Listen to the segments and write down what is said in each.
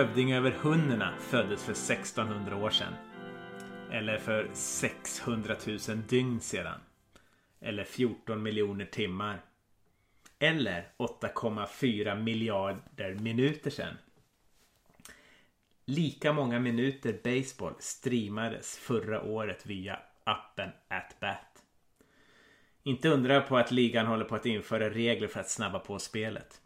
Hövding över hunnerna, föddes för 1600 år sedan. Eller för 600 000 dygn sedan. Eller 14 miljoner timmar. Eller 8,4 miljarder minuter sedan. Lika många minuter baseball streamades förra året via appen AtBat. Inte undra på att ligan håller på att införa regler för att snabba på spelet.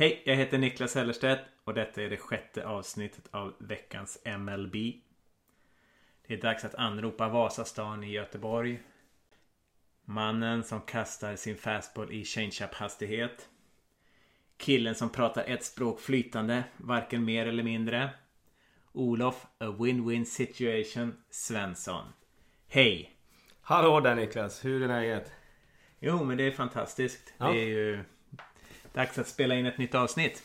Hej, jag heter Niklas Hellerstedt och detta är det sjätte avsnittet av veckans MLB. Det är dags att anropa Vasastan i Göteborg. Mannen som kastar sin fastball i change-up hastighet. Killen som pratar ett språk flytande, varken mer eller mindre. Olof, a win-win situation, Svensson. Hej! Hallå där Niklas, hur är läget? Jo, men det är fantastiskt. Ja. Det är ju dags att spela in ett nytt avsnitt.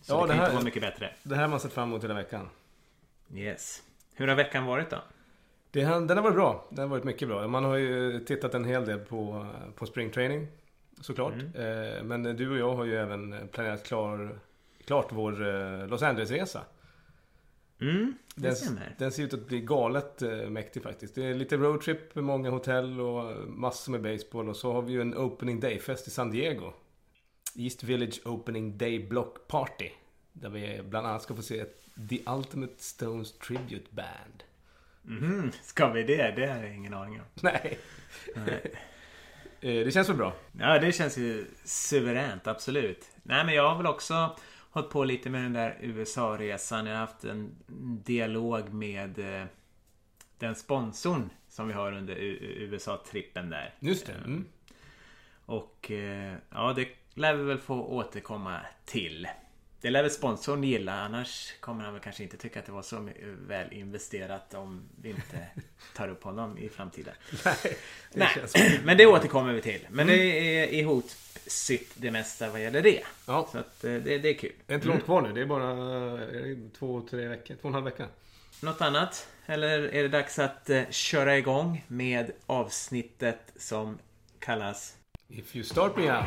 Så Ja, det det kan här- inte vara mycket bättre. Det här har man sett fram emot hela veckan. Yes. Hur har veckan varit då? Det den har varit bra. Den har varit mycket bra. Man har ju tittat en hel del på, på springtraining. Såklart. Eh, men du och jag har ju även planerat klar, klart vår eh, Los Angeles-resa. Mm, Den, den ser ut att bli galet eh, mäktig faktiskt. Det är lite roadtrip med många hotell och massor med baseball. Och så har vi ju en opening day-fest i San Diego. East Village Opening Day Block Party. Där vi bland annat ska få se The Ultimate Stones Tribute Band. Mhm, ska vi det? Det har jag ingen aning om. Nej. Nej. Eh, Det känns väl bra? Ja, det känns ju suveränt, absolut. Nej, men jag har väl också hållit på lite med den där USA-resan. Jag har haft en dialog med eh, den sponsorn som vi har under USA-trippen där. Just det. Mm. Och eh, ja, det lär vi väl få återkomma till. Det lär väl sponsorn gilla, annars kommer han väl kanske inte tycka att det var så väl investerat om vi inte tar upp honom i framtiden. Nej. det Nej, men det återkommer vi till. Men det är ihopsytt det mesta vad gäller det. Ja. Så att eh, det, det är kul. Det är inte långt kvar nu. Det är bara är två, tre veckor. Två och en halv vecka. Något annat? Eller är det dags att eh, köra igång med avsnittet som kallas If you start me up.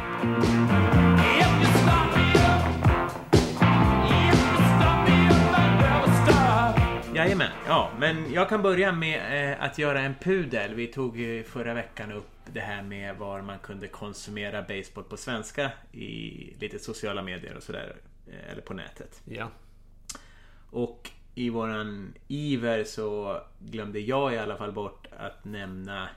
Jajamän, ja men jag kan börja med eh, att göra en pudel. Vi tog ju förra veckan upp det här med var man kunde konsumera baseball på svenska i lite sociala medier och sådär. eh, Eller på nätet. Ja. Och i våran iver så glömde jag i alla fall bort att nämna eh,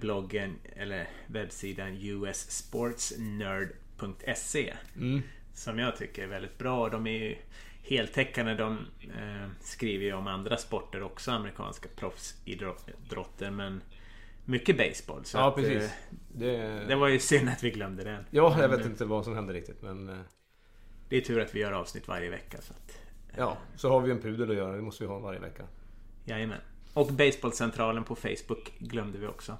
bloggen eller webbsidan ussportsnerd.se Mm. som jag tycker är väldigt bra. De är ju heltäckande. De eh, skriver ju om andra sporter också, amerikanska proffsidrotter. Men mycket baseball. Så Ja, att, precis. eh, Det, det var ju synd att vi glömde den. Ja, jag vet Men, inte vad som hände riktigt. Men eh, Det är tur att vi gör avsnitt varje vecka. Så att, ja, så har vi en pudel att göra. Det måste vi ha varje vecka. jajamän. Och Baseballcentralen på Facebook glömde vi också.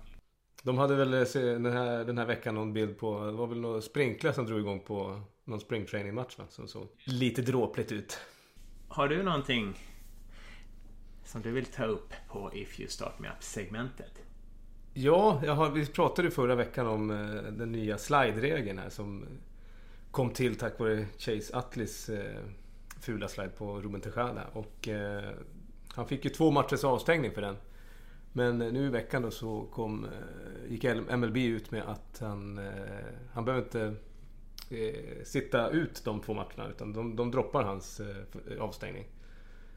De hade väl eh, den här, den här veckan någon bild på, det var väl några sprinklar som drog igång på någon springtraining-match va? Som såg lite dråpligt ut. Har du någonting som du vill ta upp på If You Start Me Up-segmentet? Ja, har, vi pratade förra veckan om eh, den nya slide-regeln här som kom till tack vare Chase Atleys eh, fula slide på Ruben Tejada. Och han fick ju två matchers avstängning för den. Men eh, nu i veckan då så kom, eh, gick MLB ut med att han, eh, han behöver inte eh, sitta ut de två matcherna utan de, de droppar hans eh, avstängning.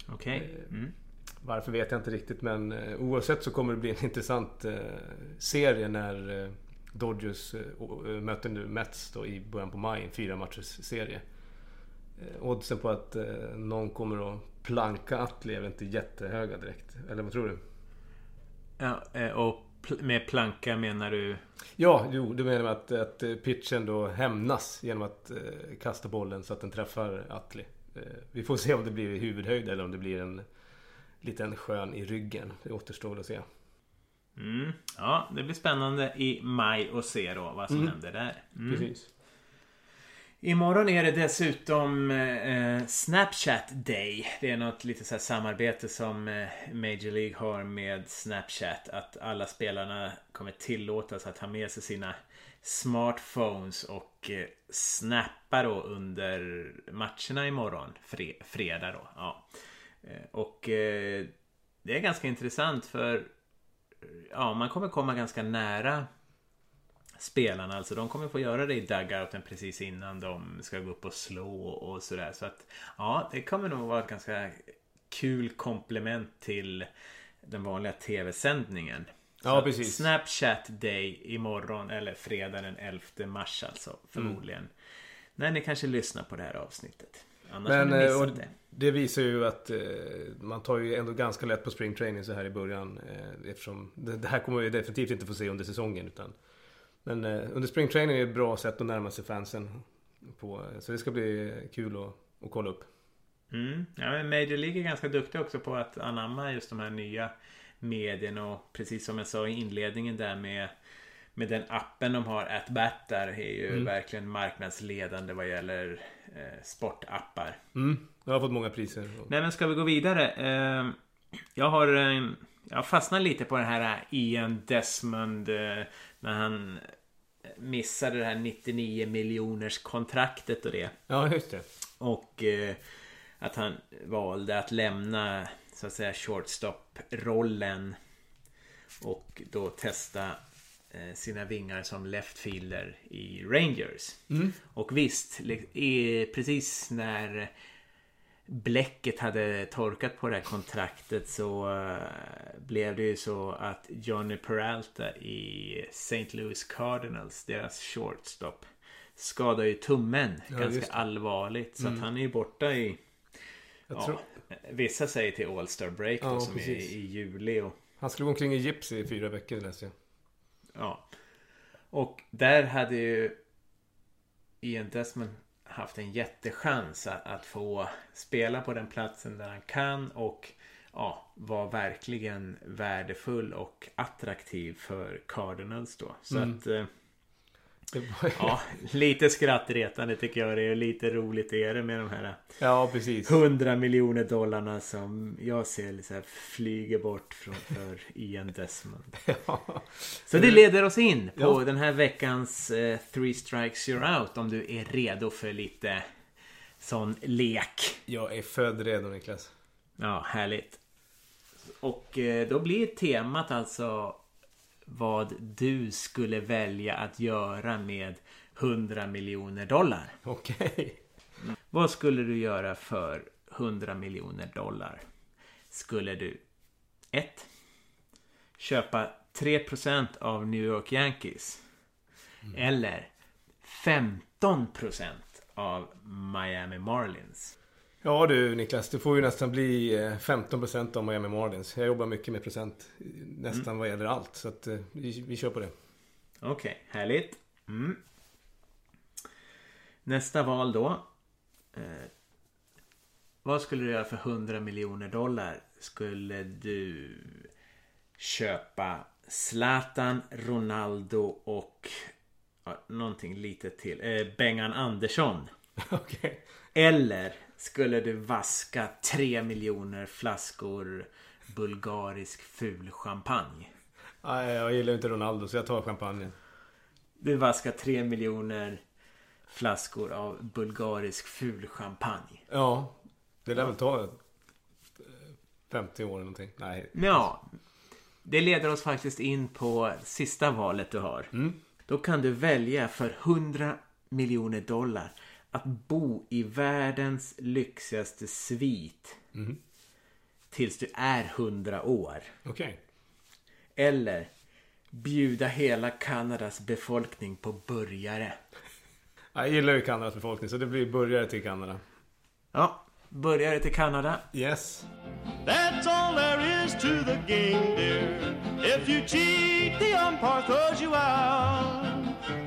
Okej. Mm. Varför vet jag inte riktigt men oavsett så kommer det bli en intressant serie när Dodgers möter nu Mets då i början på maj. En fyra matchers serie. Oddsen på att någon kommer att planka Atli är väl inte jättehöga direkt. Eller vad tror du? Ja, eh, och med planka menar du? Ja, jo, du menar att, att pitchen då hämnas genom att eh, kasta bollen så att den träffar Atli. Eh, vi får se om det blir i huvudhöjd eller om det blir en liten skön i ryggen. Det återstår att se. Mm. Ja, det blir spännande i maj att se då vad som Mm. händer där. Mm. Precis. Imorgon är det dessutom eh, eh, Snapchat Day. Det är något lite så samarbete som eh, Major League har med Snapchat. Att alla spelarna kommer tillåtas att ha med sig sina smartphones och eh, snappa då under matcherna imorgon. Fre fredag då. Ja. Eh, och eh, det är ganska intressant för ja, man kommer komma ganska nära spelarna. Alltså de kommer få göra det i dugouten precis innan de ska gå upp och slå och sådär. Så att ja, det kommer nog vara ett ganska kul komplement till den vanliga tv-sändningen. Ja, precis. Snapchat Day imorgon eller fredag den 11 mars alltså förmodligen. Mm. När ni kanske lyssnar på det här avsnittet. Annars Men, har ni missat eh, det. Det visar ju att eh, man tar ju ändå ganska lätt på springtraining så här i början. Eh, eftersom det, det, här kommer vi definitivt inte få se under säsongen. Utan, men eh, under springtraining är ett bra sätt att närma sig fansen. På, så det ska bli kul att, att kolla upp. Mm. Ja, men Major League är ganska duktig också på att anamma just de här nya medierna och precis som jag sa i inledningen där med med den appen de har, AtBat där, är ju mm. verkligen marknadsledande vad gäller eh, sportappar. Mm. Jag har fått många priser. Nej men ska vi gå vidare? Eh, jag har eh, jag fastnat lite på den här Ian Desmond eh, när han missade det här 99 miljoners kontraktet och det. Ja, just det. Och eh, att han valde att lämna så att säga shortstop-rollen och då testa Eh, sina vingar som leftfielder i Rangers. Mm. Och visst, precis när bläcket hade torkat på det här kontraktet så eh, blev det ju så att Johnny Peralta i St. Louis Cardinals, deras shortstop, skadade ju tummen ja, ganska allvarligt. Så mm. att han är ju borta i... Ja, tror... Vissa säger till All Star Break ja, då, som precis. är i juli. Och... Han skulle gå omkring i gips i fyra veckor läste jag. Ja. Och där hade ju Ian Desmond haft en jättechans att, att få spela på den platsen där han kan och ja, var verkligen värdefull och attraktiv för Cardinals då. Så mm. att eh, Ja, lite skrattretande tycker jag det är. Lite roligt är det med de här ja, precis. 100 miljoner dollarna som jag ser så här, flyger bort från för Ian Desmond. Ja. Så det leder oss in på ja. den här veckans eh, Three Strikes You're Out. Om du är redo för lite sån lek. Jag är född redo Niklas. Ja, härligt. Och eh, då blir temat alltså vad du skulle välja att göra med 100 miljoner dollar. Okej. Okay. Vad skulle du göra för 100 miljoner dollar? Skulle du 1. Köpa 3% av New York Yankees. Mm. Eller 15% av Miami Marlins. Ja du Niklas, det får ju nästan bli 15% eh, av Miami Marlins. Jag jobbar mycket med procent nästan mm. vad gäller allt. Så att eh, vi, vi kör på det. Okej, okay, härligt. Mm. Nästa val då. Eh, vad skulle du göra för 100 miljoner dollar? Skulle du köpa Zlatan, Ronaldo och ja, någonting lite till. Eh, Bengan Andersson. Okej. Okay. Eller skulle du vaska tre miljoner flaskor bulgarisk ful champagne. Nej, jag gillar inte Ronaldo så jag tar champagnen. Du vaskar tre miljoner flaskor av bulgarisk ful champagne. Ja, det lär väl ta 50 år eller någonting. Nej. Ja. Det leder oss faktiskt in på sista valet du har. Mm. Då kan du välja för 100 miljoner dollar att bo i världens lyxigaste svit. Mm. Tills du är hundra år. Okej. Okay. Eller bjuda hela Kanadas befolkning på burgare. Jag gillar ju Kanadas befolkning så det blir burgare till Kanada. Ja, burgare till Kanada. Yes. That's all there is to the game dear. If you cheat the umpire throws you out.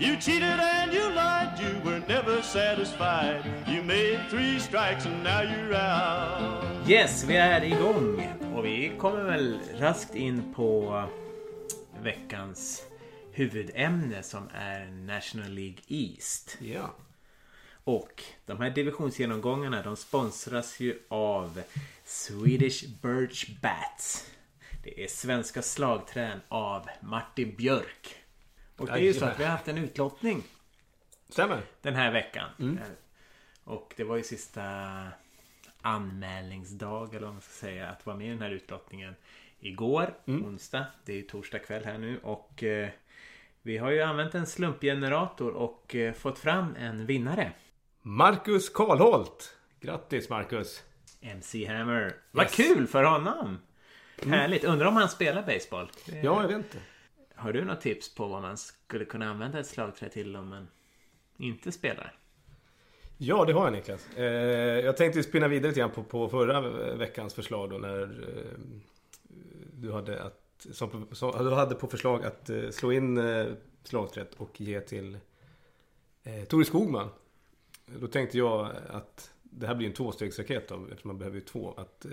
You cheated and you lied, you were never satisfied. You made three strikes and now you're out. Yes, vi är igång och vi kommer väl raskt in på veckans huvudämne som är National League East. Ja. Och de här divisionsgenomgångarna de sponsras ju av Swedish Birch Bats. Det är svenska slagträn av Martin Björk. Och det är ju så att vi har haft en utlottning Stämmer. den här veckan. Eh, Och det var ju sista anmälningsdag eller vad man ska säga att vara med i den här utlottningen igår, onsdag. Det är ju torsdag kväll här nu och eh, vi har ju använt en slumpgenerator och eh, fått fram en vinnare. Marcus Karlholt. Grattis Marcus. MC Hammer. Vad Yes. kul för honom! Härligt. Undrar om han spelar baseball? Det- Ja, jag vet inte. Har du något tips på vad man skulle kunna använda ett slagträ till om man inte spelar? Ja, det har jag Niklas. Eh, jag tänkte spinna vidare lite grann på, på förra veckans förslag då när eh, du hade att som, som, du hade på förslag att eh, slå in eh, slagträet och ge till eh, Tore Skogman. Då tänkte jag att det här blir en tvåstegsraket då, eftersom man behöver ju två. Att, eh,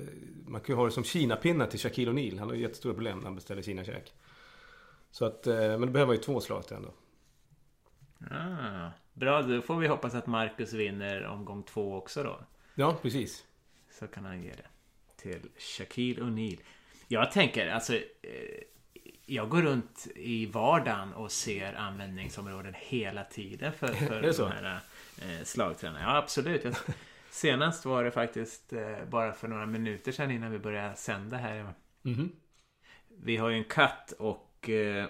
man kan ju ha det som Kina-pinnar till Shaquille O'Neal. Han har ju jättestora problem när han beställer Kina-käk. Så att, eh, men då behöver man ju två slagträn då. Ah, bra, då får vi hoppas att Marcus vinner omgång två också då. Ja, precis. Så kan han ge det till Shaquille O'Neal. Jag tänker alltså... Eh, jag går runt i vardagen och ser användningsområden hela tiden för, för de här eh, slagtränarna. Ja, absolut. Jag, senast var det faktiskt eh, bara för några minuter sedan innan vi började sända här. Mhm. Vi har ju en katt och eh,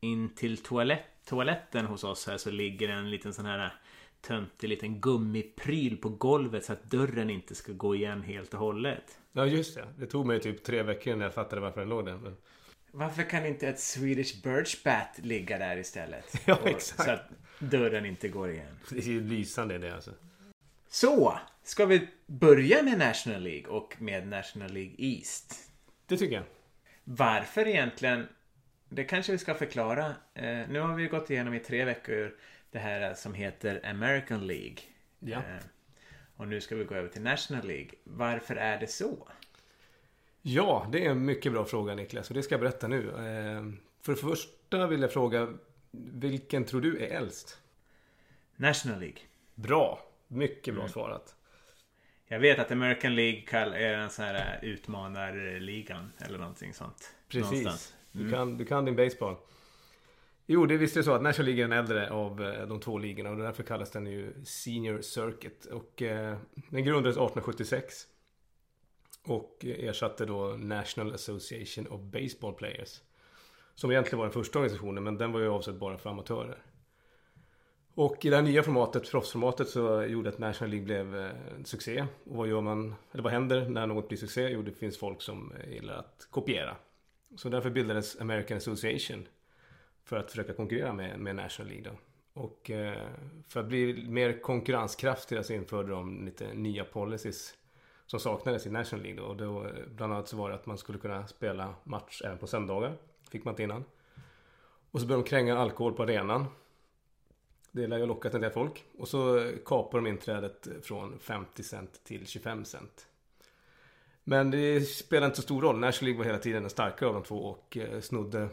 in till toalett, toaletten hos oss här så ligger en liten sån här töntig liten gummipryl på golvet så att dörren inte ska gå igen helt och hållet. Ja, just det. Det tog mig typ tre veckor innan jag fattade varför den låg där. Men... Varför kan inte ett Swedish Birch Bat ligga där istället? Ja, Och- exakt. Så att dörren inte går igen. Det är ju lysande det alltså. Så! Ska vi börja med National League och med National League East? Det tycker jag. Varför egentligen? Det kanske vi ska förklara. Eh, nu har vi gått igenom i tre veckor det här som heter American League. Ja. Eh, och nu ska vi gå över till National League. Varför är det så? Ja, det är en mycket bra fråga Niklas och det ska jag berätta nu. Eh, För det första vill jag fråga, vilken tror du är äldst? National League. Bra, mycket bra svarat. Jag vet att American League är en sån här eh, utmanarligan eller någonting sånt. Precis. Någonstans. Du, kan, du kan din baseball. Jo, det visst är det så att National League är den äldre av eh, de två ligorna och därför kallas den ju Senior Circuit. Och eh, den grundades 1876. Och ersatte då National Association of Baseball Players. Som egentligen var den första organisationen men den var ju avsedd bara för amatörer. Och i det här nya formatet, proffsformatet, så gjorde att National League blev eh, en succé. Och vad gör man, eller vad händer när något blir succé? Jo, det finns folk som gillar att kopiera. Så därför bildades American Association. För att försöka konkurrera med, med National League då. Och eh, för att bli mer konkurrenskraftiga så införde de lite nya policies. Som saknades i National League då. Och då, eh, bland annat så var det att man skulle kunna spela match även på söndagar. Fick man inte innan. Och så började de kränga alkohol på arenan. Det lär ju ha lockat en del folk. Och så kapar de inträdet från 50 cent till 25 cent. Men det spelar inte så stor roll. National League var hela tiden den starkare av de två och eh, snodde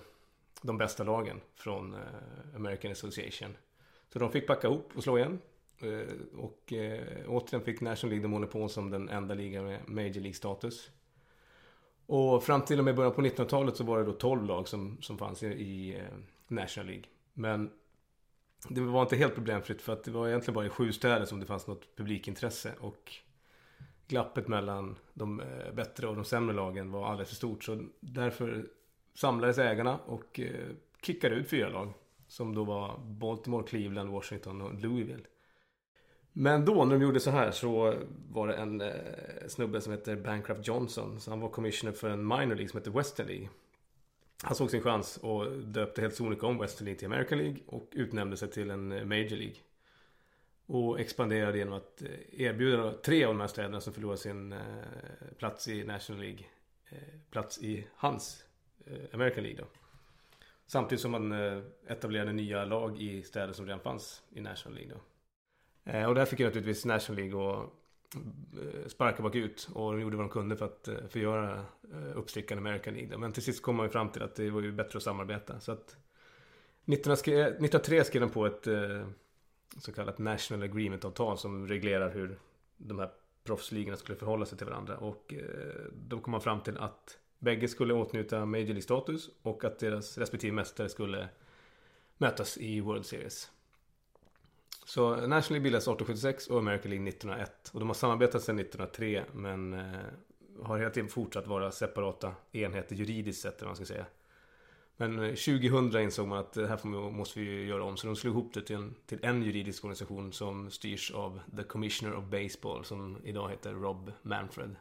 de bästa lagen från eh, American Association. Så de fick packa ihop och slå igen. Eh, och återigen fick National League monopol som den enda ligan med Major League-status. Och fram till och med början på 1900-talet så var det då 12 lag som, som fanns i, i National League. Men det var inte helt problemfritt för att det var egentligen bara i sju städer som det fanns något publikintresse. Och glappet mellan de eh, bättre och de sämre lagen var alldeles för stort. Så därför samlades ägarna och eh, kickade ut fyra lag. Som då var Baltimore, Cleveland, Washington och Louisville. Men då när de gjorde så här så var det en eh, snubbe som heter Bancroft Johnson. Så han var commissioner för en minor league som heter Western League. Han såg sin chans och döpte helt sonika om Western League till American League och utnämnde sig till en eh, Major League. Och expanderade genom att eh, erbjuda tre av de här städerna som förlorade sin eh, plats i National League plats i hans American League då. Samtidigt som man etablerade nya lag i städer som redan fanns i National League då. Och där fick ju naturligtvis National League och Eh, sparka bakut och de gjorde vad de kunde för att eh, förgöra eh, uppstickaren American League. Men till sist kom man ju fram till att det var ju bättre att samarbeta. Så att 1903 skrev de på ett, eh, så kallat National Agreement-avtal som reglerar hur de här proffsligorna skulle förhålla sig till varandra. Och då kom man fram till att bägge skulle åtnjuta Major League-status och att deras respektive mästare skulle mötas i World Series. Så National League bildades 1876 och American League 1901. Och de har samarbetat sedan 1903 men eh, har hela tiden fortsatt vara separata enheter juridiskt sett, eller vad man ska säga. Men eh, 2000 insåg man att det här får måste vi göra om. Så de slog ihop det till en, till en juridisk organisation som styrs av The Commissioner of Baseball som idag heter Rob Manfred.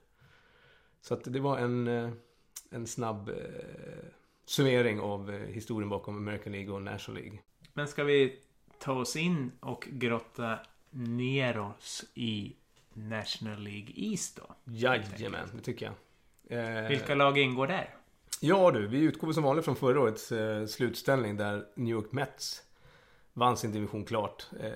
Så att det var en, eh, en snabb eh, summering av eh, historien bakom American League och National League. Men ska vi ta oss in och grotta ner oss i National League East då? Jajamän, det tycker jag. Eh, Vilka lag ingår där? Ja du, vi utgår som vanligt från förra årets eh, slutställning där New York Mets vann sin division klart. Eh,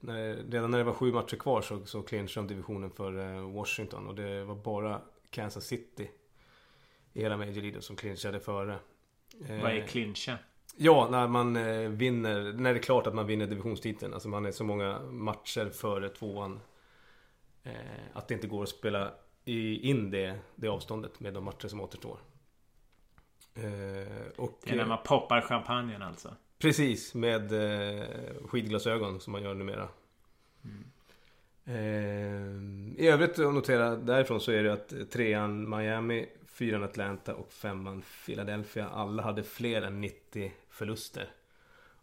när, redan när det var sju matcher kvar så, så clinchade de divisionen för eh, Washington och det var bara Kansas City i hela Major League som clinchade före. Eh, Vad är clincha? Ja, när man eh, vinner, när det är klart att man vinner divisionstiteln. Alltså man är så många matcher före tvåan. Eh, att det inte går att spela in det, det avståndet med de matcher som återstår. Eh, och, Det är när man poppar champagnen alltså. Precis, med skidglasögon som man gör numera. Eh, I övrigt att notera därifrån så är det att trean Miami, fyran Atlanta och femman Philadelphia alla hade fler än 90 förluster.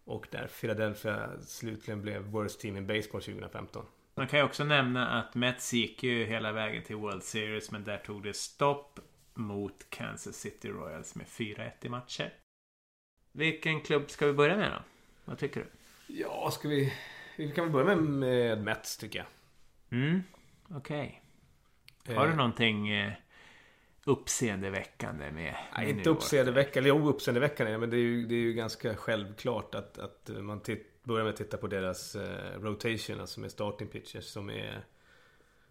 Och där Philadelphia slutligen blev Worst Team in Baseball 2015. Man kan ju också nämna att Mets gick ju hela vägen till World Series men där tog det stopp mot Kansas City Royals med 4-1 i matcher. Vilken klubb ska vi börja med då? Vad tycker du? Ja, ska vi... Vi kan väl börja med, med Mets tycker jag. Mm, okej. Har du Eh, någonting eh, uppseendeväckande med? Nej, inte uppseendeväckande. Jo, uppseendeväckande. Men det är ju, det är ju ganska självklart att, att man titt, börjar med att titta på deras eh, rotation, alltså med starting pitchers som är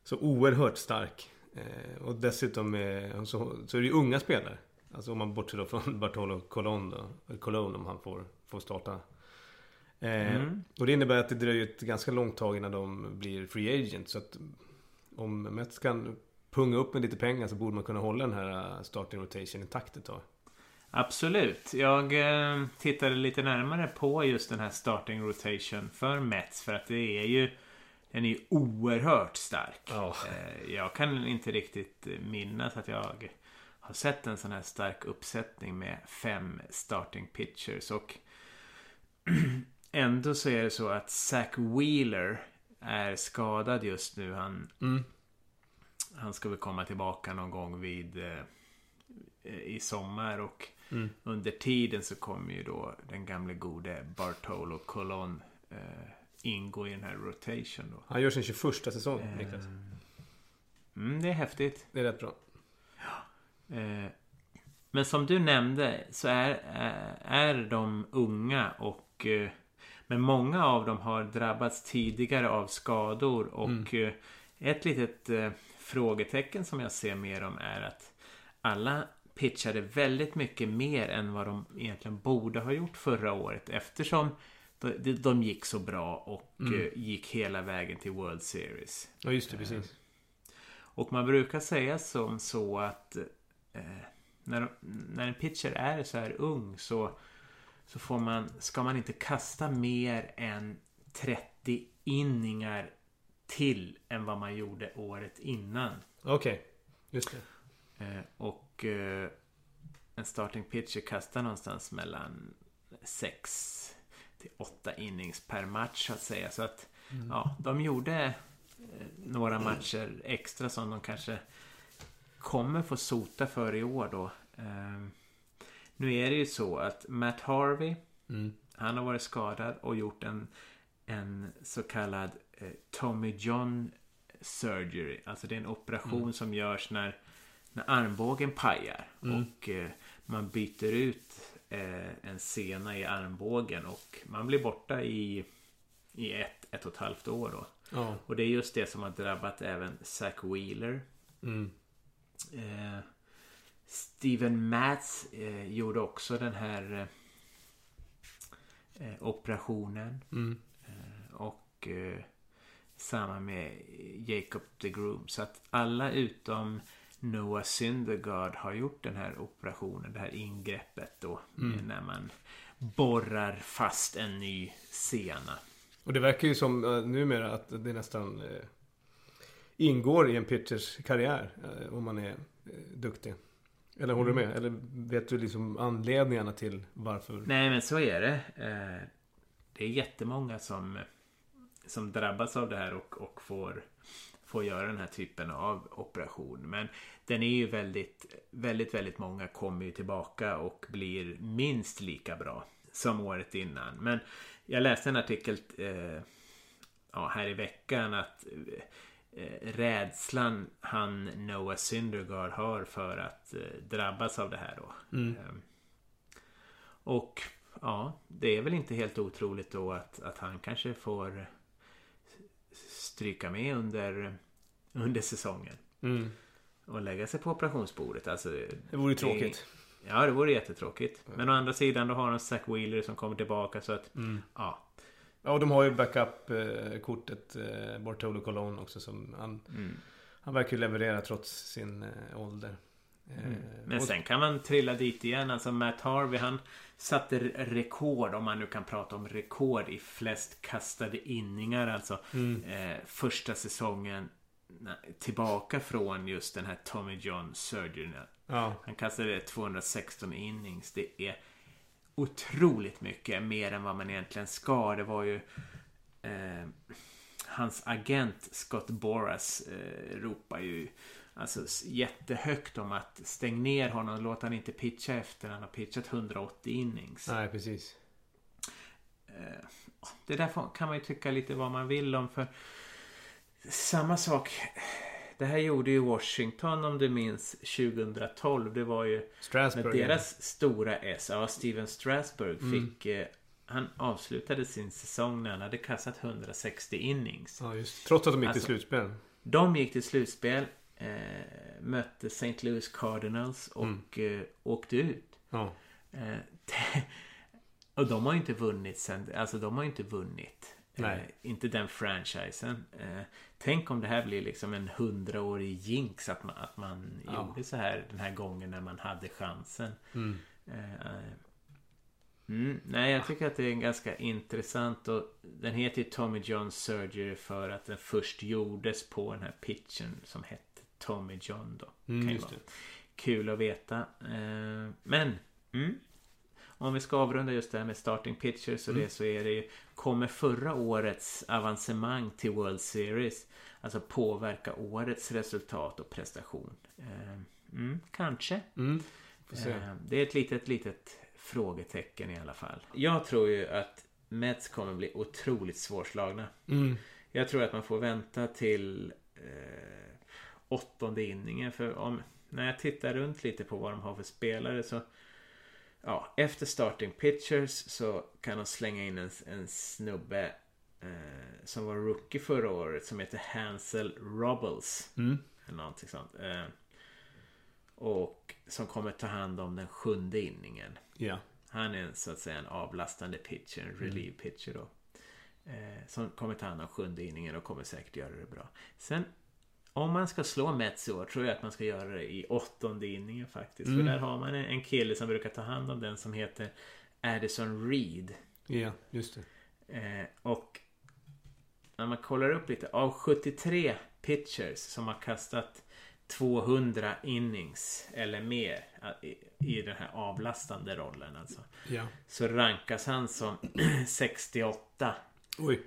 så oerhört stark. Eh, och dessutom eh, så, så är det ju unga spelare. Alltså om man bortser då från Bartolo Colon då. eller Colon om han får, får starta. Eh, Mm. Och det innebär att det dröjer ett ganska långt tag innan de blir free agent. Så att om Mets kan punga upp med lite pengar så borde man kunna hålla den här eh, starting rotation intakt ett tag. Absolut. Jag eh, tittade lite närmare på just den här starting rotation för Mets. För att det är ju... Den är ju oerhört stark. Eh, jag kan inte riktigt eh, minnas att jag har sett en sån här stark uppsättning med fem starting pitchers. Och ändå så är det så att Zach Wheeler är skadad just nu. Han, Mm. Han ska väl komma tillbaka någon gång vid eh, i sommar och Mm. under tiden så kommer ju då den gamle gode Bartolo Colon eh, ingå i den här rotation då. Han gör sin 21 säsong, Niklas. Mm, det är häftigt. Det är rätt bra. Eh, men som du nämnde så är, eh, är de unga och eh, men många av dem har drabbats tidigare av skador och eh, ett litet eh, frågetecken som jag ser med dem är att alla pitchade väldigt mycket mer än vad de egentligen borde ha gjort förra året eftersom de, de- de gick så bra och eh, gick hela vägen till World Series. Ja, just det, precis. Och man brukar säga som så att eh, när, när en pitcher är så här ung så, så får man, ska man inte kasta mer än 30 inningar till än vad man gjorde året innan. Okej, just det. Eh, och eh, en starting pitcher kastar någonstans mellan 6 till 8 innings per match så att säga. Så att ja, de gjorde eh, några matcher extra som de kanske kommer få sota för i år då. Eh, nu är det ju så att Matt Harvey Mm. han har varit skadad och gjort en, en så kallad Tommy John surgery. Alltså det är en operation som görs när, när armbågen pajar. Och eh, man byter ut eh, en sena i armbågen och man blir borta i, i ett, ett och ett halvt år då. Ja. Och det är just det som har drabbat även Zach Wheeler. Mm. Eh, Steven Matz eh, gjorde också den här eh, eh, operationen. Mm. Eh, och eh, samma med Jacob the Groom. Så att alla utom Noah Syndergaard har gjort den här operationen, det här ingreppet då. Mm. När man borrar fast en ny sena. Och det verkar ju som uh, numera att det nästan uh, ingår i en pitchers karriär. Om man är duktig. Eller håller du Mm. med? Eller vet du liksom anledningarna till varför? Nej men så är det. Eh, Det är jättemånga som, som drabbas av det här och, och får, får göra den här typen av operation. Men den är ju väldigt, väldigt, väldigt många kommer ju tillbaka och blir minst lika bra som året innan. Men jag läste en artikel eh, ja, här i veckan att eh, rädslan han Noah Syndergaard har för att eh, drabbas av det här då. Mm. Ehm, och ja, det är väl inte helt otroligt då att, att han kanske får stryka med under, under säsongen. Mm. Och lägga sig på operationsbordet. Alltså, Det vore ju tråkigt. Ja, det vore jättetråkigt. Men å andra sidan då har de Zack Wheeler som kommer tillbaka så att Mm. ja. Ja, och de har ju backup-kortet eh, Bartolo Colon också som han, Mm. han verkar ju leverera trots sin eh, ålder. Eh, Mm. Men och- sen kan man trilla dit igen. Alltså Matt Harvey han satte rekord, om man nu kan prata om rekord, i flest kastade inningar. Alltså Mm. eh, första säsongen tillbaka från just den här Tommy John surgery. Ja, Han kastade 216 innings. Det är otroligt mycket mer än vad man egentligen ska. Det var ju eh, hans agent Scott Boras eh, ropar ju alltså jättehögt om att stäng ner honom. Låt han inte pitcha efter. Han har pitchat 180 innings. nej precis. Eh, det där kan man ju tycka lite vad man vill om för samma sak. Det här gjorde ju Washington om du minns 2012. Det var ju med Strasbourg. deras stora S. Ja, Steven Strasburg Mm. fick... Eh, han avslutade sin säsong när han hade kastat 160 innings. Ja, just Trots att de gick Alltså- till slutspel. De gick till slutspel. Eh, mötte St. Louis Cardinals och Mm. eh, åkte ut. Ja. Eh, och de har ju inte vunnit sen, alltså de har ju inte vunnit. Eh, inte den franchisen. Eh, tänk om det här blir liksom en hundraårig jinx att man, att man Ja. gjorde så här den här gången när man hade chansen. Mm. Eh, Mm, nej, jag tycker att det är ganska intressant och den heter ju Tommy John Surgery för att den först gjordes på den här pitchen som hette Tommy John då. Mm, Kan ju vara. Kul att veta. Eh, men mm, om vi ska avrunda just det här med starting pitchers och Mm. det så är det ju Kommer förra årets avancemang till World Series Alltså påverka årets resultat och prestation? Eh, mm, kanske. Mm. Eh, Det är ett litet, litet frågetecken i alla fall. Jag tror ju att Mets kommer bli otroligt svårslagna. Mm. Jag tror att man får vänta till eh, åttonde inningen. För om, när jag tittar runt lite på vad de har för spelare så Ja, efter starting pitchers så kan de slänga in en, en snubbe eh, som var rookie förra året som heter Hansel Robles. Mm. Eller någonting sånt. Eh, och som kommer ta hand om den sjunde inningen. Ja. Han är en, så att säga en avlastande pitcher, en relief pitcher då. Eh, som kommer ta hand om sjunde inningen och kommer säkert göra det bra. Sen om man ska slå Mets i år tror jag att man ska göra det i åttonde inningen faktiskt. Mm. För där har man en, en kille som brukar ta hand om den som heter Addison Reed. Ja, just det. Eh, och när man kollar upp lite. Av 73 pitchers som har kastat 200 innings eller mer eh, i, i den här avlastande rollen alltså. Ja. Så rankas han som 68. Oj.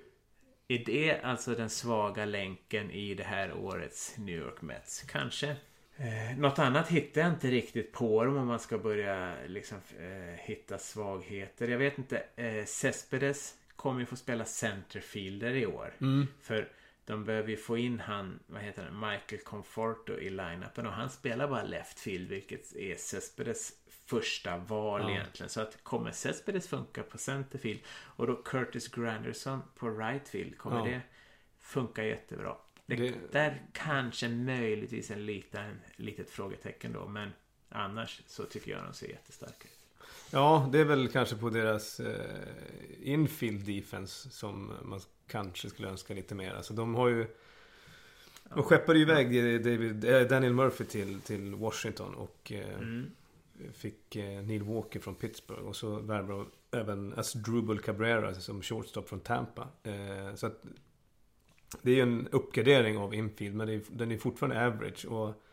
Är det alltså den svaga länken i det här årets New York Mets? Kanske. Eh, något annat hittar jag inte riktigt på dem om man ska börja liksom eh, hitta svagheter. Jag vet inte. Eh, Cespedes kommer ju få spela centerfielder i år. Mm. För de behöver ju få in han, vad heter han, Michael Conforto i line-upen och han spelar bara left field vilket är Cespedes första val Ja. egentligen. Så att kommer Cespedes funka på centerfield och då Curtis Granderson på right field, kommer Ja. det funka jättebra? Det, Det- Där kanske möjligtvis en liten, litet frågetecken då men annars så tycker jag de ser jättestarka ut. Ja, det är väl kanske på deras eh, infield defense som man kanske skulle önska lite mer. Alltså de har ju... De skeppade ju iväg David, eh, Daniel Murphy till, till Washington och eh, Mm. fick eh, Neil Walker från Pittsburgh. Och så värvade de även Asdrubal Cabrera som shortstop från Tampa. Eh, så att det är ju en uppgradering av infield men är, den är fortfarande average. Och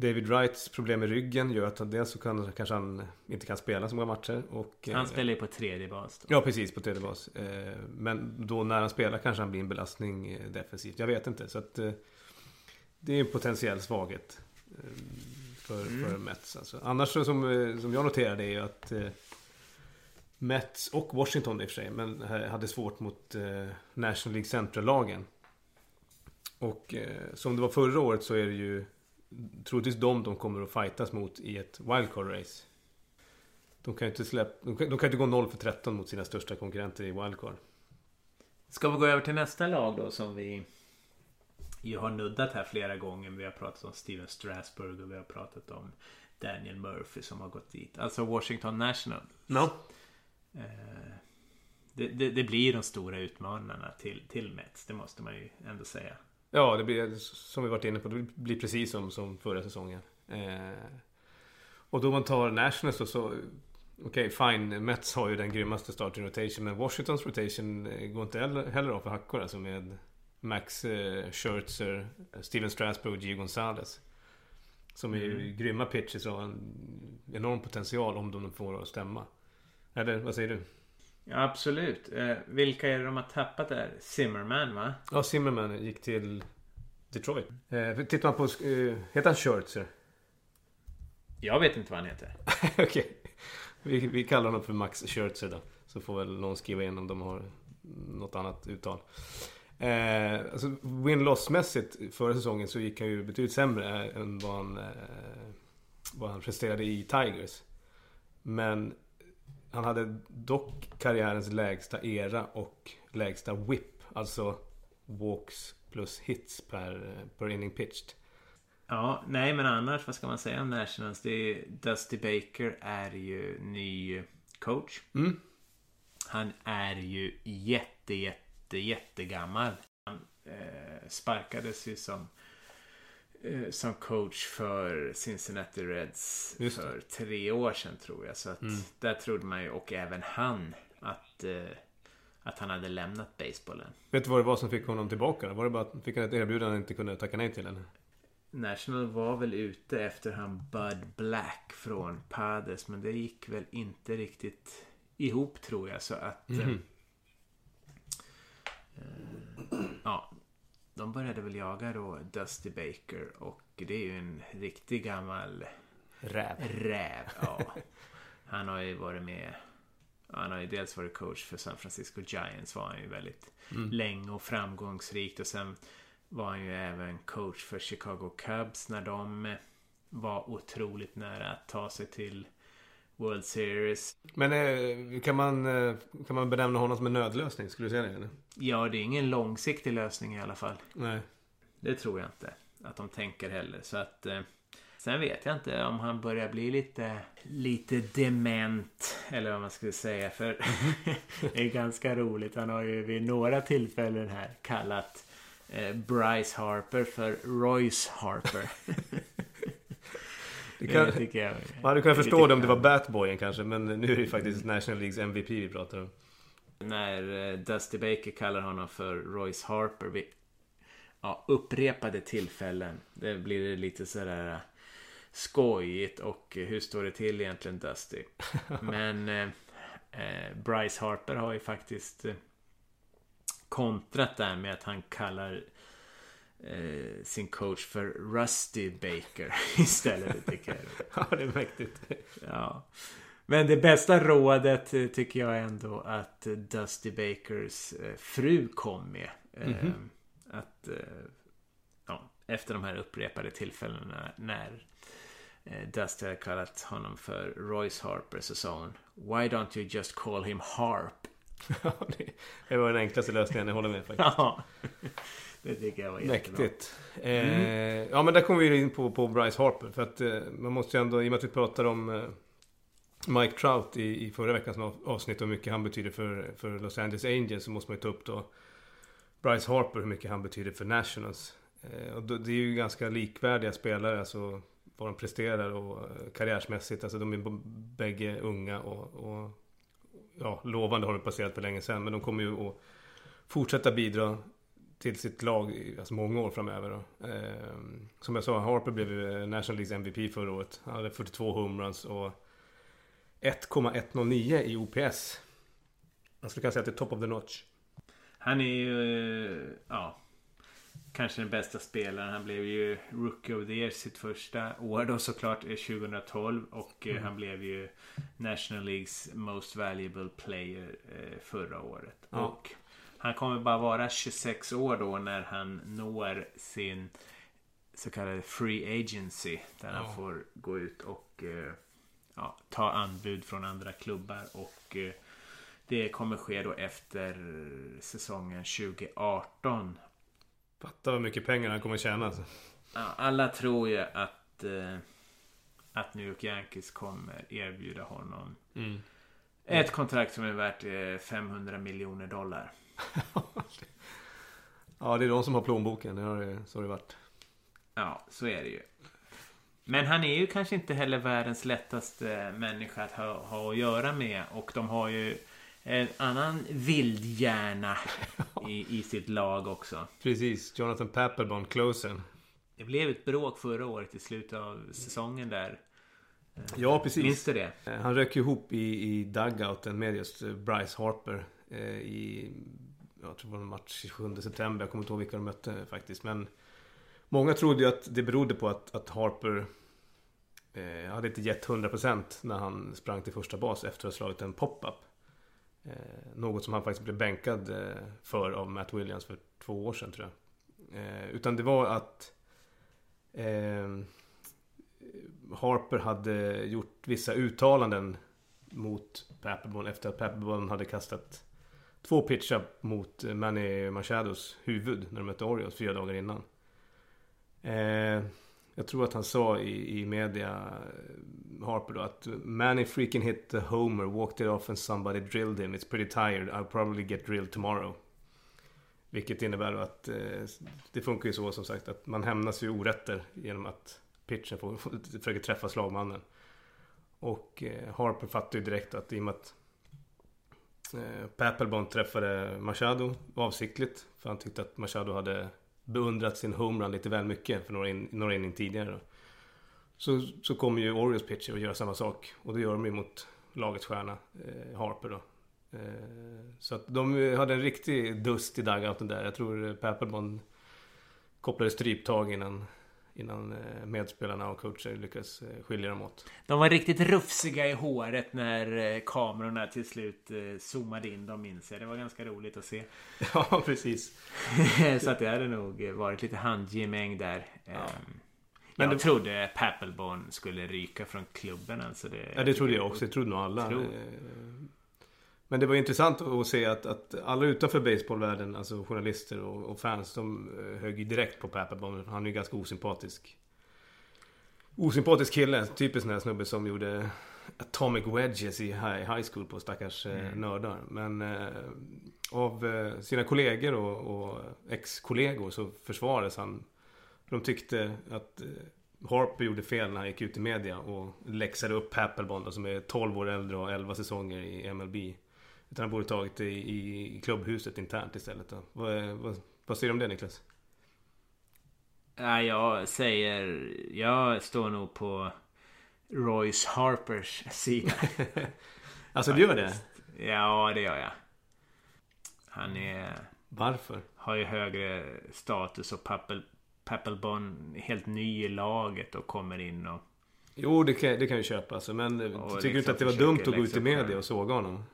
David Wrights problem med ryggen gör att dels så kan, kanske han inte kan spela så många matcher. Och, Han eh, spelar ju på tredje bas då. Ja, precis. På tredje bas. Eh, Men då när han spelar kanske han blir en belastning eh, defensivt. Jag vet inte. Så att det är en potentiell svaghet för, Mm. för Mets. Alltså. Annars som, som jag noterade är ju att Mets och Washington i och för sig, men hade svårt mot National League Central-lagen. Och som det var förra året så är det ju troligtvis de de kommer att fightas mot i ett wildcard-race. De kan ju inte släppa, de kan, de kan inte gå 0 för 13 mot sina största konkurrenter i wildcard. Ska vi gå över till nästa lag då som vi ju har nuddat här flera gånger. Vi har pratat om Steven Strasburg och vi har pratat om Daniel Murphy som har gått dit. Alltså Washington National. No. Eh, det, det, det blir de stora utmanarna till, till Mets. Det måste man ju ändå säga. Ja, det blir som vi varit inne på. Det blir precis som, som förra säsongen. Eh, och då man tar Nationals så, så Okej, fine. Mets har ju den grymmaste starting rotation. Men Washingtons rotation eh, går inte heller, av för hackor. Alltså med Max eh, Scherzer, Steven Strasburg och Gio Gonzalez. Som är ju grymma pitchers och har en enorm potential om de får det att stämma. Eller vad säger du? Ja, absolut. Eh, vilka är det de har tappat där? Zimmerman va? Ja, Zimmerman gick till Detroit. Eh, tittar man på... Eh, heter han Scherzer? Jag vet inte vad han heter. Okej. Vi, vi kallar honom för Max Scherzer då. Så får väl någon skriva in om de har något annat uttal. Eh, alltså win-loss-mässigt förra säsongen så gick han ju betydligt sämre än vad han, eh, vad han presterade i Tigers. Men han hade dock karriärens lägsta era och lägsta whip. Alltså walks plus hits per, per inning pitched. Ja, nej men annars vad ska man säga om Nationals? Det är, Dusty Baker är ju ny coach. Mm. Han är ju jätte, jätte, jättegammal. Han eh, sparkades ju som, som coach för Cincinnati Reds för tre år sedan tror jag. Så att Mm. där trodde man ju, och även han, att, eh, att han hade lämnat basebollen. Vet du vad det var som fick honom tillbaka? Var det bara att fick han ett erbjudande han inte kunde tacka nej till? Eller? National var väl ute efter han Bud Black från Padres men det gick väl inte riktigt ihop tror jag så att eh, Mhm. eh, ja de började väl jaga då Dusty Baker och det är ju en riktig gammal Räv. räv. Ja. Han har ju varit med Han har ju dels varit coach för San Francisco Giants var han ju väldigt Mm. länge och framgångsrikt och sen var han ju även coach för Chicago Cubs när de var otroligt nära att ta sig till World Series. Men eh, kan, man, eh, kan man benämna honom som en nödlösning? Skulle du säga det? Eller? Ja, det är ingen långsiktig lösning i alla fall. Nej. Det tror jag inte att de tänker heller. Så att eh, Sen vet jag inte om han börjar bli lite, lite dement. Eller vad man skulle säga. För det är ganska roligt. Han har ju vid några tillfällen här kallat Bryce Harper för Royce Harper. Det kan, Det tycker jag man hade kunnat är förstå det om det var. Batboyen kanske. Men nu är det faktiskt National Leagues MVP vi pratar om. När eh, Dusty Baker kallar honom för Royce Harper vid ja, upprepade tillfällen. Det blir lite sådär eh, skojigt och hur står det till egentligen Dusty? Men eh, eh, Bryce Harper har ju faktiskt kontrat där med att han kallar eh, sin coach för Rusty Baker istället. Tycker jag Ja, det är mäktigt. Ja. Men det bästa rådet eh, tycker jag ändå att Dusty Bakers eh, fru kom med. Eh, Mhm. Att ja, efter de här upprepade tillfällena när Dusty hade kallat honom för Royce Harper så sa hon Why don't you just call him Harp? Det- var den enklaste lösningen, jag håller med faktiskt. Ja, det tycker jag var jättebra. Mäktigt. Eh, ja men där kommer vi in på, på Bryce Harper. För att eh, man måste ju ändå, i och med att vi pratar om eh, Mike Trout i, i förra veckans avsnitt och hur mycket han betyder för, för Los Angeles Angels så måste man ju ta upp då Bryce Harper, hur mycket han betyder för Nationals. Eh, och det är ju ganska likvärdiga spelare, alltså vad de presterar och eh, karriärsmässigt. Alltså de är bägge unga och, och ja, lovande har det passerat för länge sedan. Men de kommer ju att fortsätta bidra till sitt lag i alltså många år framöver. Då. Eh, som jag sa, Harper blev ju eh, National Leagues MVP förra året. Han hade 42 homeruns och 1,109 i OPS. Man skulle kunna säga att det är top of the notch. Han är ju, eh, ja, kanske den bästa spelaren. Han blev ju Rookie of the Year sitt första år då såklart 2012 och eh, mm. han blev ju National Leagues Most Valuable Player eh, förra året. Ja. Och han kommer bara vara 26 år då när han når sin så kallade Free Agency. Där ja. han får gå ut och eh, ja, ta anbud från andra klubbar. Och det kommer ske då efter säsongen 2018. Fatta vad mycket pengar han kommer tjäna. Alltså. Ja, alla tror ju att, eh, att New York Yankees kommer erbjuda honom mm. ett kontrakt som är värt eh, 500 miljoner dollar. ja, det är de som har plånboken. Det har så har det varit. Ja, så är det ju. Men han är ju kanske inte heller världens lättaste människa att ha, ha att göra med. Och de har ju en annan vildhjärna i, i sitt lag också. Precis, Jonathan Papelbon, closen. Det blev ett bråk förra året i slutet av säsongen där. Ja, precis. Minns du det? Eh, han rök ihop i, i dugouten med just eh, Bryce Harper. Eh, I, jag tror det var en match 27 september. Jag kommer inte ihåg vilka de mötte faktiskt. Men många trodde ju att det berodde på att, att Harper eh, hade inte gett 100% när han sprang till första bas efter att ha slagit en pop-up. Eh, något som han faktiskt blev bänkad eh, för av Matt Williams för två år sedan tror jag. Eh, utan det var att ehm, Harper hade gjort vissa uttalanden mot Papelbon efter att Papelbon hade kastat två pitchar mot Manny Machados huvud när de mötte Orioles fyra dagar innan. Jag tror att han sa i, i media, Harper då, att Manny freaking hit the homer, walked it off and somebody drilled him. It's pretty tired, I'll probably get drilled tomorrow. Vilket innebär att eh, det funkar ju så som sagt att man hämnas ju orätter genom att pitchen får, försöker träffa slagmannen. Och eh, Harper fattar ju direkt att i och med att eh, Papelbon träffade Machado avsiktligt. För han tyckte att Machado hade beundrat sin homerun lite väl mycket för några, in, några inning tidigare. Då. Så, så kommer ju Orioles pitcher att göra samma sak. Och det gör de ju mot lagets stjärna, eh, Harper då. Eh, så att de hade en riktig dust i dugouten där. Jag tror eh, Papelbon kopplade stryptag innan Innan eh, medspelarna och coacher lyckas eh, skilja dem åt. De var riktigt rufsiga i håret när eh, kamerorna till slut zoomade in dem minns jag. Det var ganska roligt att se. Ja, precis. Så att det hade nog varit lite handgemäng där. Ja. Ehm, Men jag det... trodde Papelbon skulle ryka från klubben. Alltså det, ja, det trodde jag också. Det trodde nog alla. Tro. Men det var intressant att se att, att alla utanför baseballvärlden, alltså journalister och, och fans, de eh, högg ju direkt på Papelbon. Han är ju ganska osympatisk. Osympatisk kille. Typisk sån här snubbe som gjorde Atomic Wedges i high, high school på stackars eh, mm. nördar. Men eh, av eh, sina kollegor och, och ex-kollegor så försvarades han. De tyckte att eh, Harper gjorde fel när han gick ut i media och läxade upp Papelbon som är 12 år äldre och 11 säsonger i MLB. Utan han borde tagit det i, i klubbhuset internt istället. Vad, vad, vad säger du om det Niklas? Ja, jag säger... Jag står nog på Royce Harpers sida. alltså du gör det? Ja, det gör jag. Han är... Varför? Har ju högre status och Pappel, Pappelbon helt ny i laget och kommer in och... Jo, det kan, det kan jag köpa alltså, Men tycker du inte liksom att det var dumt att gå ut i media och såga honom?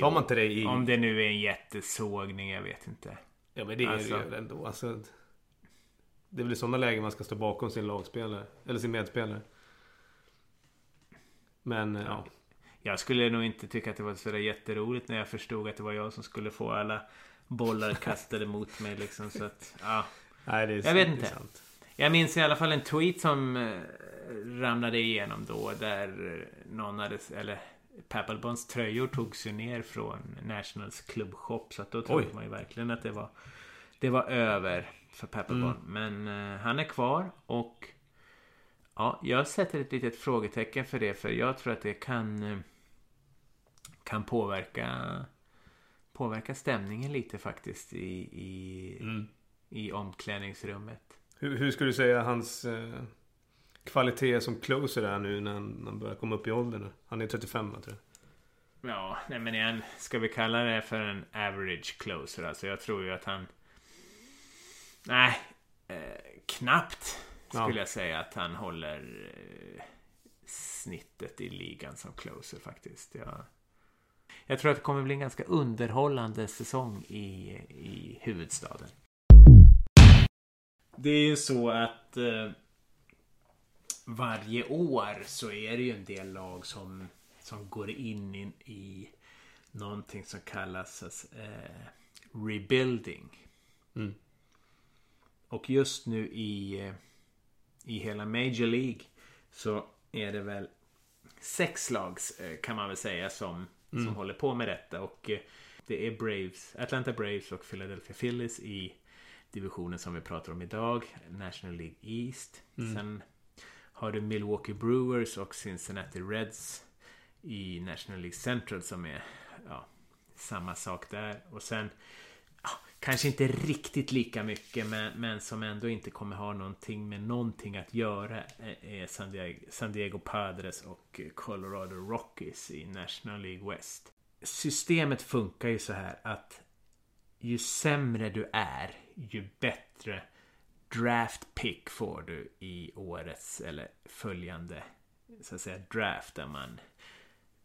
Tar man inte det i... Om det nu är en jättesågning, jag vet inte. Ja men det är alltså... det ju ändå. Alltså, det är väl i sådana lägen man ska stå bakom sin lagspelare. Eller sin medspelare. Men ja. ja. Jag skulle nog inte tycka att det var sådär jätteroligt när jag förstod att det var jag som skulle få alla bollar kastade mot mig liksom. Så att, ja. Nej, det är jag vet inte. Sant. Jag minns i alla fall en tweet som eh, ramlade igenom då där någon hade, eller Papelbons tröjor togs ju ner från Nationals klubbshop så att då trodde Oj. man ju verkligen att det var det var över för Papelbon. Men eh, han är kvar och ja, jag sätter ett litet frågetecken för det för jag tror att det kan eh, kan påverka påverka stämningen lite faktiskt i, i, i omklädningsrummet. Hur, hur skulle du säga hans eh, kvalitet som closer är nu när han, när han börjar komma upp i åldern? Han är 35 jag tror jag. Ja, nej men igen, ska vi kalla det för en average closer? Alltså jag tror ju att han... Nej, eh, knappt skulle Ja. jag säga att han håller eh, snittet i ligan som closer faktiskt. Jag, jag tror att det kommer bli en ganska underhållande säsong i, i huvudstaden. Det är ju så att eh, varje år så är det ju en del lag som, som går in i, i någonting som kallas eh, rebuilding. Mm. Och just nu i, eh, i hela Major League så är det väl sex lag eh, kan man väl säga som, som håller på med detta. Och eh, det är Braves, Atlanta Braves och Philadelphia Phillies i divisionen som vi pratar om idag. National League East. Sen har du Milwaukee Brewers och Cincinnati Reds i National League Central som är ja, samma sak där. Och sen ja, kanske inte riktigt lika mycket men, men som ändå inte kommer ha någonting med någonting att göra eh, är- San Diego, San Diego Padres och Colorado Rockies i National League West. Systemet funkar ju så här att ju sämre du är ju bättre draft pick får du i årets eller följande så att säga draft där man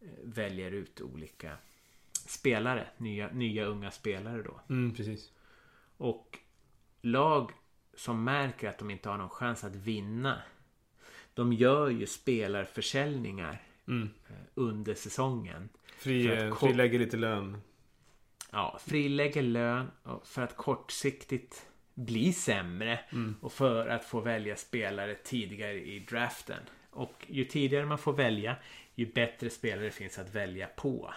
eh, väljer ut olika spelare, nya, nya unga spelare då. Mm, precis. Och lag som märker att de inte har någon chans att vinna de gör ju spelarförsäljningar Mm. eh, under säsongen. Fri, eh, frilägger lite lön. Ja, frilägger lön för att kortsiktigt bli sämre och för att få välja spelare tidigare i draften. Och ju tidigare man får välja ju bättre spelare finns att välja på.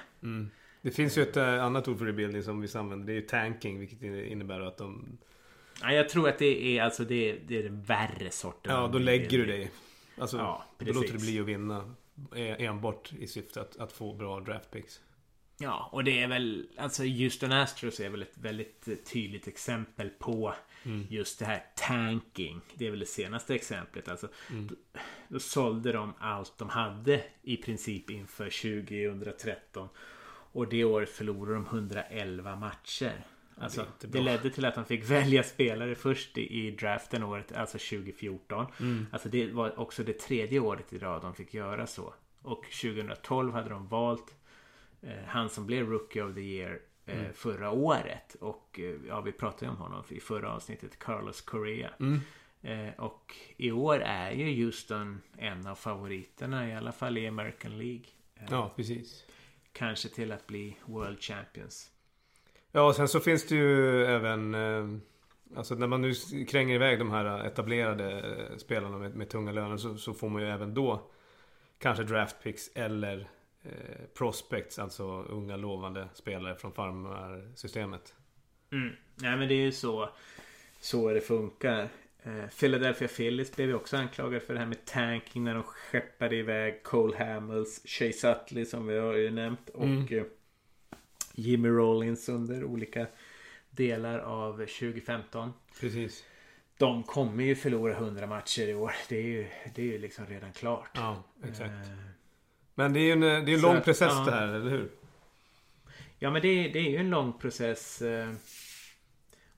Det finns ju ett eh, annat ord för rebuilding som vi använder. Det är ju tanking. Vilket innebär att de... Ja, jag tror att det är alltså det är, det är den värre sorten. Ja, då lägger du dig. Alltså, Ja, då låter du bli att vinna. eh, Enbart i syfte att, att få bra draft picks. Ja, och det är väl alltså Houston Astros är väl ett väldigt tydligt exempel på just det här tanking. Det är väl det senaste exemplet. Alltså, då, då sålde de allt de hade i princip inför 2013. Och det året förlorade de 111 matcher. Alltså, Det det, ledde till att de fick välja spelare först i, i draften året, alltså 2014. Alltså det var också det tredje året i rad de fick göra så. Och 2012 hade de valt han som blev Rookie of the Year eh, förra året. Och eh, ja, vi pratade ju om honom i förra avsnittet, Carlos Correa. Eh, och i år är ju Houston en av favoriterna, i alla fall i American League. Eh, Ja, precis. Kanske till att bli World Champions. Ja, och sen så finns det ju även... Eh, alltså när man nu kränger iväg de här etablerade eh, spelarna med, med tunga löner så, så får man ju även då kanske draft picks eller eh, prospects, alltså unga lovande spelare från farmarsystemet. Mm. Nej men det är ju så Så det funkar eh, Philadelphia Phillies blev ju också anklagade för det här med tanking när de skeppade iväg Cole Hamels, Chase Utley som vi har ju nämnt och eh, Jimmy Rollins under olika delar av 2015. Precis. De kommer ju förlora 100 matcher i år. Det är ju, det är ju liksom redan klart. Ja, exakt. Eh, Men det är ju en, det är en Så lång process ja. det här, eller hur? Ja men det, det är ju en lång process. eh,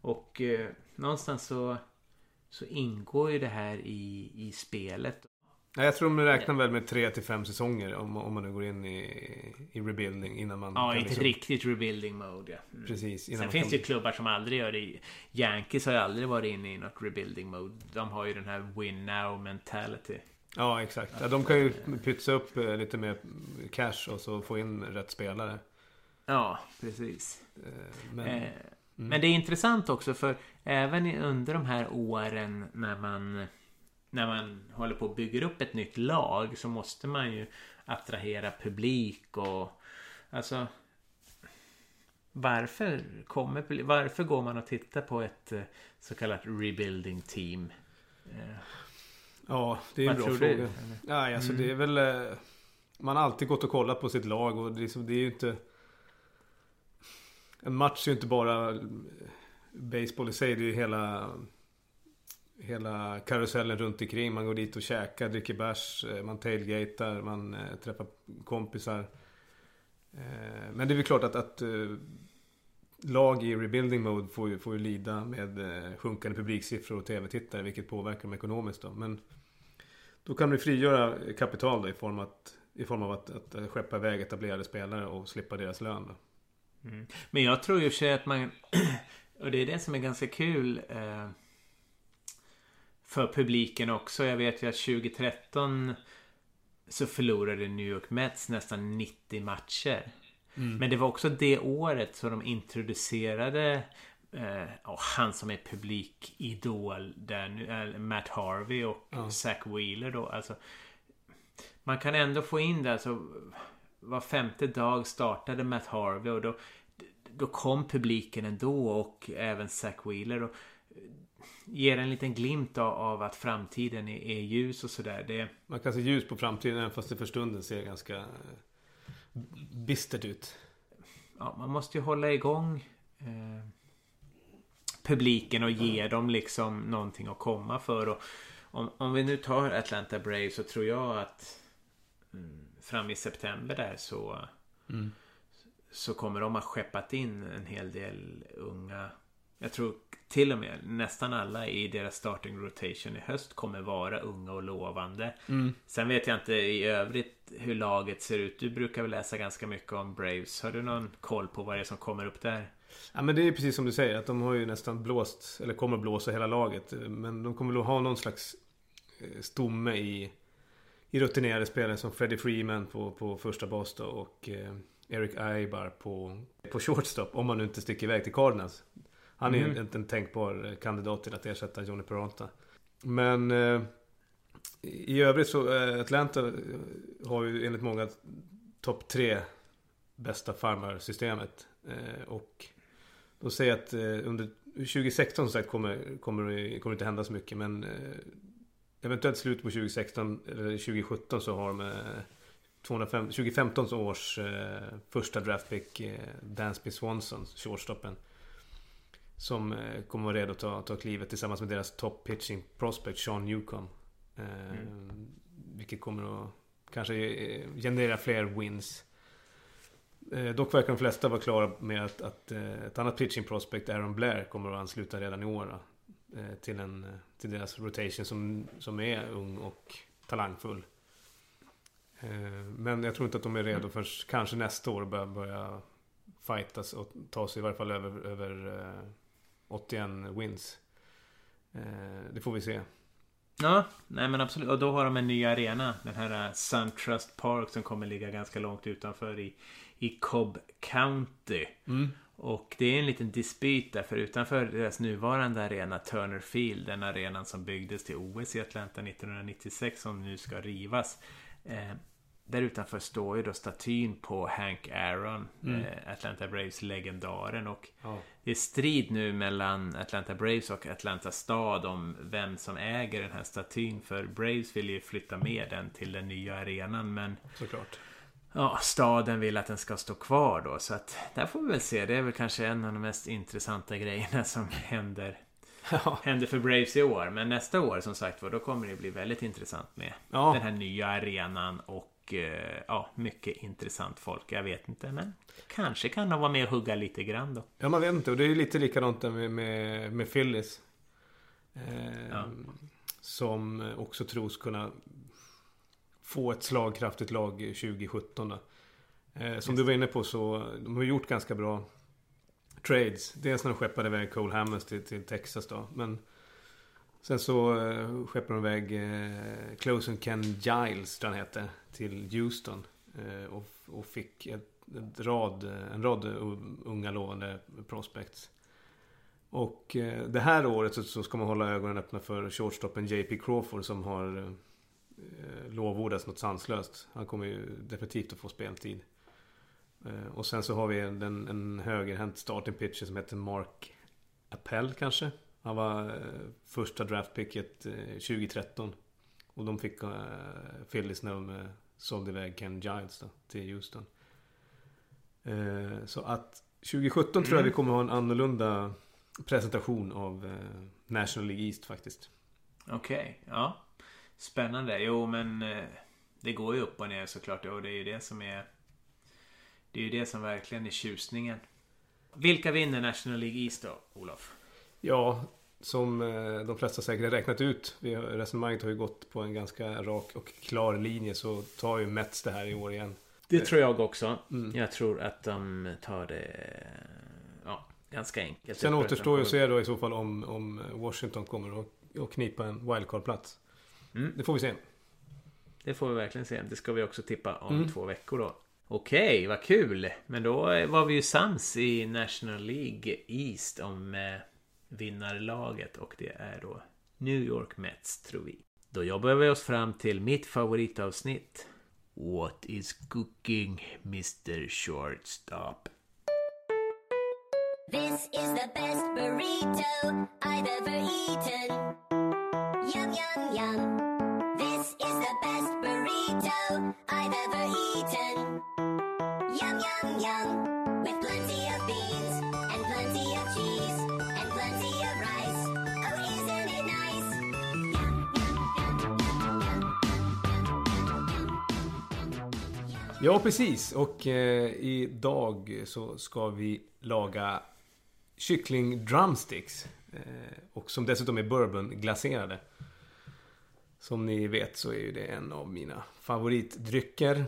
Och eh, någonstans så, så ingår ju det här i, i spelet. Jag tror de räknar väl med 3 till 5 säsonger om, om man nu går in i, i rebuilding innan man... Ja, inte liksom- riktigt rebuilding mode. Ja. Mm. Precis. Sen finns kan- det ju klubbar som aldrig gör det. Yankees har ju aldrig varit inne i något rebuilding mode. De har ju den här win now mentality. Ja, exakt. Ja, de kan ju pytsa upp eh, lite mer cash och så få in rätt spelare. Ja, precis. Eh, Men, Eh, Men det är intressant också för även under de här åren när man när man håller på och bygger upp ett nytt lag så måste man ju attrahera publik och alltså varför kommer Varför går man och tittar på ett eh, så kallat rebuilding team? Ja, det är en Vad bra tror du? fråga. Nej, alltså det är väl... eh, Man har alltid gått och kollat på sitt lag och det är, liksom, det är ju inte... En match är ju inte bara eh, baseball i sig. Det är ju hela... Hela karusellen runt omkring. Man går dit och käkar, dricker bärs, eh, man tailgatar, man träffar kompisar. Men det är väl klart att, att lag i rebuilding mode får ju, får ju lida med sjunkande publiksiffror och tv-tittare. Vilket påverkar dem ekonomiskt då. Men då kan du frigöra kapital då, i, form att, i form av att, att eh, skeppa iväg etablerade spelare och slippa deras lön. Då. Men jag tror ju för sig att man... Och det är det som är ganska kul. Eh, för publiken också. Jag vet ju att 2013 så förlorade New York Mets nästan 90 matcher. Men det var också det året som de introducerade eh, och han som är publikidol där nu, eh, Matt Harvey och Ja. Zach Wheeler då. Alltså, man kan ändå få in det alltså var femte dag startade Matt Harvey och då, då kom publiken ändå och även Zach Wheeler och ger en liten glimt av, att framtiden är, är ljus och sådär. Det, Man kan se ljus på framtiden även fast det för stunden ser ganska eh, bistert ut. ja, man måste ju hålla igång eh, publiken och ge dem liksom någonting att komma för. Och om, om vi nu tar Atlanta Braves så tror jag att mm, fram i september där så så kommer de ha skeppat in en hel del unga jag tror till och med nästan alla i deras starting rotation i höst kommer vara unga och lovande. Sen vet jag inte i övrigt hur laget ser ut. Du brukar väl läsa ganska mycket om Braves. Har du någon koll på vad det är som kommer upp där? Ja men det är precis som du säger att de har ju nästan blåst, eller kommer att blåsa hela laget. Men de kommer att ha någon slags eh, stomme i, i rutinerade spelare som Freddie Freeman på, på första bas då och eh, Eric Aibar på, på shortstop. Om man nu inte sticker iväg till Cardinals. Han är Mm. en, en tänkbar eh, kandidat till att ersätta Johnny Peralta. Men eh, i övrigt så eh, Atlanta har ju enligt många topp tre bästa farmarsystemet. Eh, och de säger att eh, under 2016 som sagt kommer, kommer, kommer inte hända så mycket. Men eh, eventuellt slut på 2016 eller 2017 så har de eh, 205, 2015 års eh, första draftpick eh, Dansby Swanson, shortstoppen. Som kommer vara redo att ta, ta klivet tillsammans med deras top pitching prospect Sean Newcomb. Eh, Vilket kommer att kanske generera fler wins. Eh, dock verkar de flesta vara klara med att, att eh, ett annat pitching prospect, Aaron Blair, kommer att ansluta redan i år. Eh, till, en, eh, till deras rotation som, som är ung och talangfull. Eh, men jag tror inte att de är redo förrän kanske nästa år börja, börja fightas och ta sig i varje fall över, över eh, 81 wins. Eh, det får vi se. Ja, nej men absolut. Och då har de en ny arena. Den här SunTrust Park som kommer ligga ganska långt utanför i, i Cobb County. Och det är en liten dispyt där för utanför deras nuvarande arena Turner Field, den arenan som byggdes till OS i Atlanta 1996 som nu ska rivas. Eh, där utanför står ju då statyn på Hank Aaron, eh, Atlanta Braves legendaren och Ja. det är strid nu mellan Atlanta Braves och Atlanta stad om vem som äger den här statyn för Braves vill ju flytta med den till den nya arenan men Såklart. Ja, staden vill att den ska stå kvar då. Så att där får vi väl se. Det är väl kanske en av de mest intressanta grejerna som händer, Ja. händer för Braves i år. Men nästa år som sagt var, då kommer det bli väldigt intressant med Ja. den här nya arenan och eh, ja, mycket intressant folk. Jag vet inte, men kanske kan de vara med och hugga lite grann då. Ja, man vet inte. Och det är ju lite likadant med, med, med Phillies. Eh, Ja. Som också tros kunna få ett slagkraftigt lag 2017. Då. Eh, som du var inne på så de har gjort ganska bra trades. Dels när de skeppade iväg Cole Hammers till, till Texas då. Men sen så eh, skeppade de iväg eh, Closen Ken Giles, tror han heter, till Houston. Eh, och, och fick ett, ett rad, en rad unga lovande prospects. Och det här året så, så ska man hålla ögonen öppna för shortstoppen JP Crawford som har eh, lovordats något sanslöst. Han kommer ju definitivt att få speltid. Eh, och sen så har vi en, en, en högerhänt starting pitcher som heter Mark Appel kanske. Han var eh, första draftpicket eh, 2013. Och de fick eh, Phillies när de sålde iväg Ken Giles då, till Houston. Så att 2017 tror jag vi kommer ha en annorlunda presentation av National League East faktiskt. Okej, ja. Spännande. Jo, men eh, det går ju upp och ner såklart. Och det är ju det som är... Det är ju det som verkligen är tjusningen. Vilka vinner National League East då, Olof? Ja, som eh, de flesta säkert har räknat ut. Resonemanget har ju gått på en ganska rak och klar linje. Så tar ju Mets det här i år igen. Det tror jag också. Mm. Jag tror att de tar det... Ja, ganska enkelt. Sen återstår ju att se då i så fall om, om Washington kommer att, att knipa en wildcard-plats. Mm. Det får vi se. Det får vi verkligen se. Det ska vi också tippa om Mm. två veckor då. Okej, vad kul! Men då var vi ju sams i National League East om eh, vinnarlaget och det är då New York Mets tror vi. Då jobbar vi oss fram till mitt favoritavsnitt. What is cooking Mr Shortstop? This is the best burrito I've ever eaten. Yum, yum, yum. This is the best burrito I've ever eaten. Yum, yum, yum. With plenty of beans and plenty of cheese and plenty of rice. Oh, isn't it nice? Yum. Ja, precis. Och eh, idag så ska vi laga kyckling drumsticks. Eh, och som dessutom är bourbonglaserade. Som ni vet så är ju det en av mina favoritdrycker.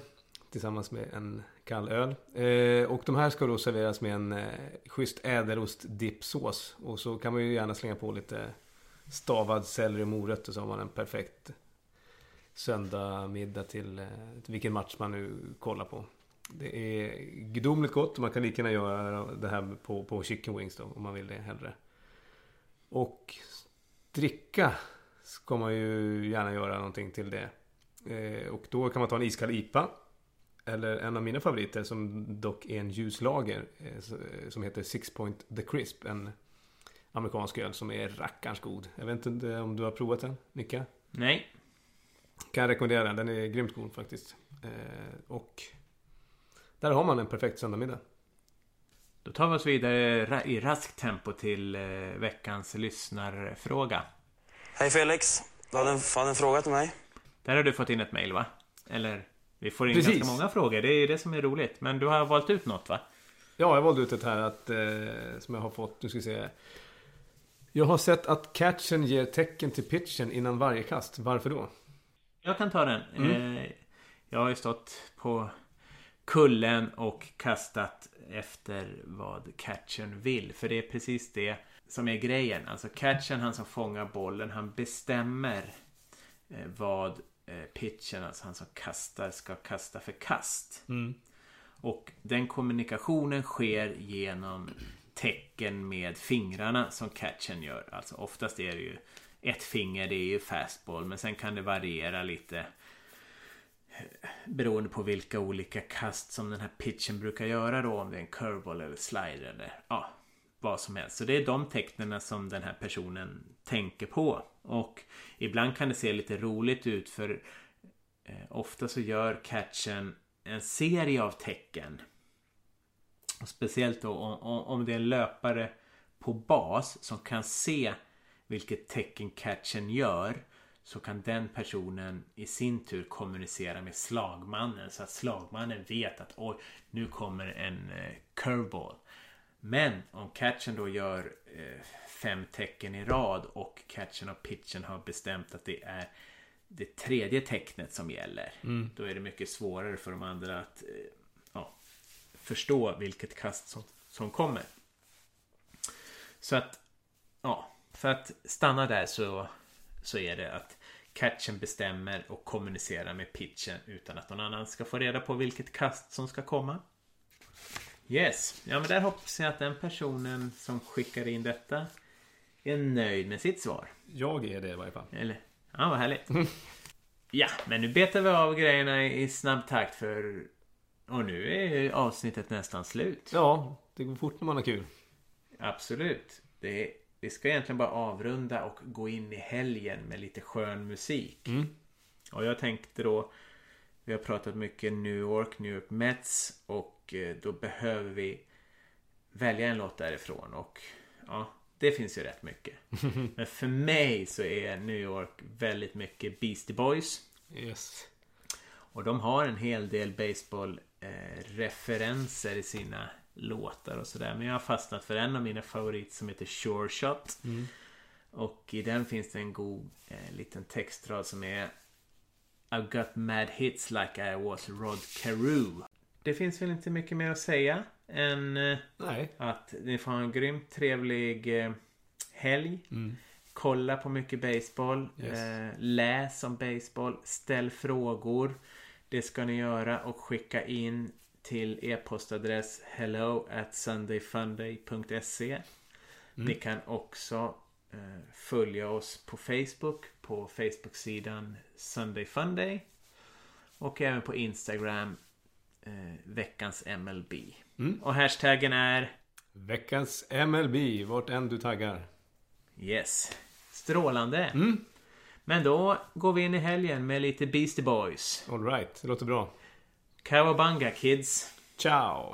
Tillsammans med en kall öl. Eh, och de här ska då serveras med en eh, schysst ädelostdippsås. Och så kan man ju gärna slänga på lite stavad selleri och morötter så har man en perfekt söndagmiddag till, eh, vilken match man nu kollar på. Det är gudomligt gott och man kan lika gärna göra det här på, på chicken wings då om man vill det hellre. Och dricka ska man ju gärna göra någonting till det. Eh, och då kan man ta en iskall IPA. Eller en av mina favoriter som dock är en ljuslager. Eh, eh, som heter Six Point The Crisp. En amerikansk öl som är rackarns god. Jag vet inte om du har provat den, Nicka? Nej, Kan jag rekommendera den. Den är grymt god faktiskt. Och där har man en perfekt söndagmiddag. Då tar vi oss vidare i raskt tempo till eh, veckans lyssnarfråga. Hej Felix, du hade en, hade en fråga till mig. Där har du fått in ett mail va? Eller? Vi får in Precis. ganska många frågor. Det är det som är roligt. Men du har valt ut något va? Ja, jag valde ut ett här att, eh, som jag har fått. Nu ska vi se. Jag har sett att catchen ger tecken till pitchen innan varje kast. Varför då? Jag kan ta den. Mm. Eh, jag har ju stått på kullen och kastat efter vad catchen vill. För det är precis det som är grejen. Alltså catchen, han som fångar bollen, han bestämmer eh, vad eh, pitchen, alltså han som kastar, ska kasta för kast. Och den kommunikationen sker genom tecken med fingrarna som catchen gör. Alltså oftast är det ju ett finger, det är ju fastball. Men sen kan det variera lite. Beroende på vilka olika kast som den här pitchen brukar göra då. Om det är en curveball eller slider eller ja, vad som helst. Så det är de tecknen som den här personen tänker på. Och ibland kan det se lite roligt ut för eh, ofta så gör catchen en serie av tecken. Och speciellt då om- om det är en löpare på bas som kan se vilket tecken catchen gör så kan den personen i sin tur kommunicera med slagmannen så att slagmannen vet att oj, nu kommer en eh, curveball. Men om catchen då gör eh, fem tecken i rad och catchen och pitchen har bestämt att det är det tredje tecknet som gäller. Då är det mycket svårare för de andra att eh, ja, förstå vilket kast som, som kommer. Så att, ja, för att stanna där så, så är det att catchen bestämmer och kommunicerar med pitchen utan att någon annan ska få reda på vilket kast som ska komma. Yes, ja men där hoppas jag att den personen som skickar in detta är nöjd med sitt svar. Jag är det i varje fall. Eller? Ja, vad härligt. ja, men nu betar vi av grejerna i snabb takt för... Och nu är ju avsnittet nästan slut. Ja, det går fort när man har kul. Absolut. Det, vi ska egentligen bara avrunda och gå in i helgen med lite skön musik. Mm. Och jag tänkte då... Vi har pratat mycket New York, New York Mets och eh, då behöver vi välja en låt därifrån och ja, det finns ju rätt mycket. Men för mig så är New York väldigt mycket Beastie Boys. Yes. Och de har en hel del baseball-referenser i sina låtar och sådär. Men jag har fastnat för en av mina favoriter som heter Sure Shot. Och i den finns det en god eh, liten textrad som är I've got mad hits like I was Rod Carew. Det finns väl inte mycket mer att säga än eh, Nej. att ni får ha en grymt trevlig eh, helg. Kolla på mycket baseball. Yes. Eh, läs om baseball. Ställ frågor. Det ska ni göra och skicka in till e-postadress hello at sundayfunday.se Ni kan också eh, följa oss på Facebook på Facebook-sidan Sunday Funday och även på Instagram eh, veckans MLB. Och hashtaggen är Veckans MLB, vart än du taggar. Yes. Strålande. Men då går vi in i helgen med lite Beastie Boys. Alright, det låter bra. Cowabunga kids. Ciao!